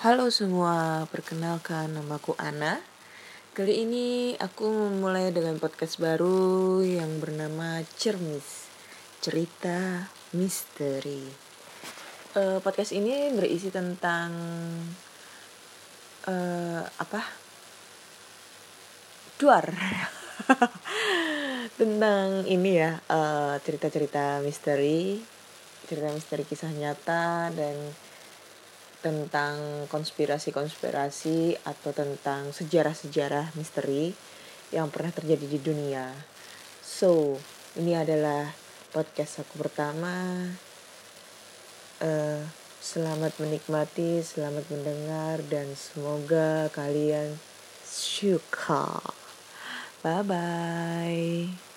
Halo semua, perkenalkan namaku Ana. Kali ini aku memulai dengan podcast baru yang bernama Cermis, cerita misteri. Uh, podcast ini berisi tentang uh, apa? Duar. tentang ini ya, cerita uh, cerita-cerita misteri, cerita misteri kisah nyata dan tentang konspirasi-konspirasi atau tentang sejarah-sejarah misteri yang pernah terjadi di dunia. So, ini adalah podcast aku pertama. Uh, selamat menikmati, selamat mendengar, dan semoga kalian suka. Bye bye.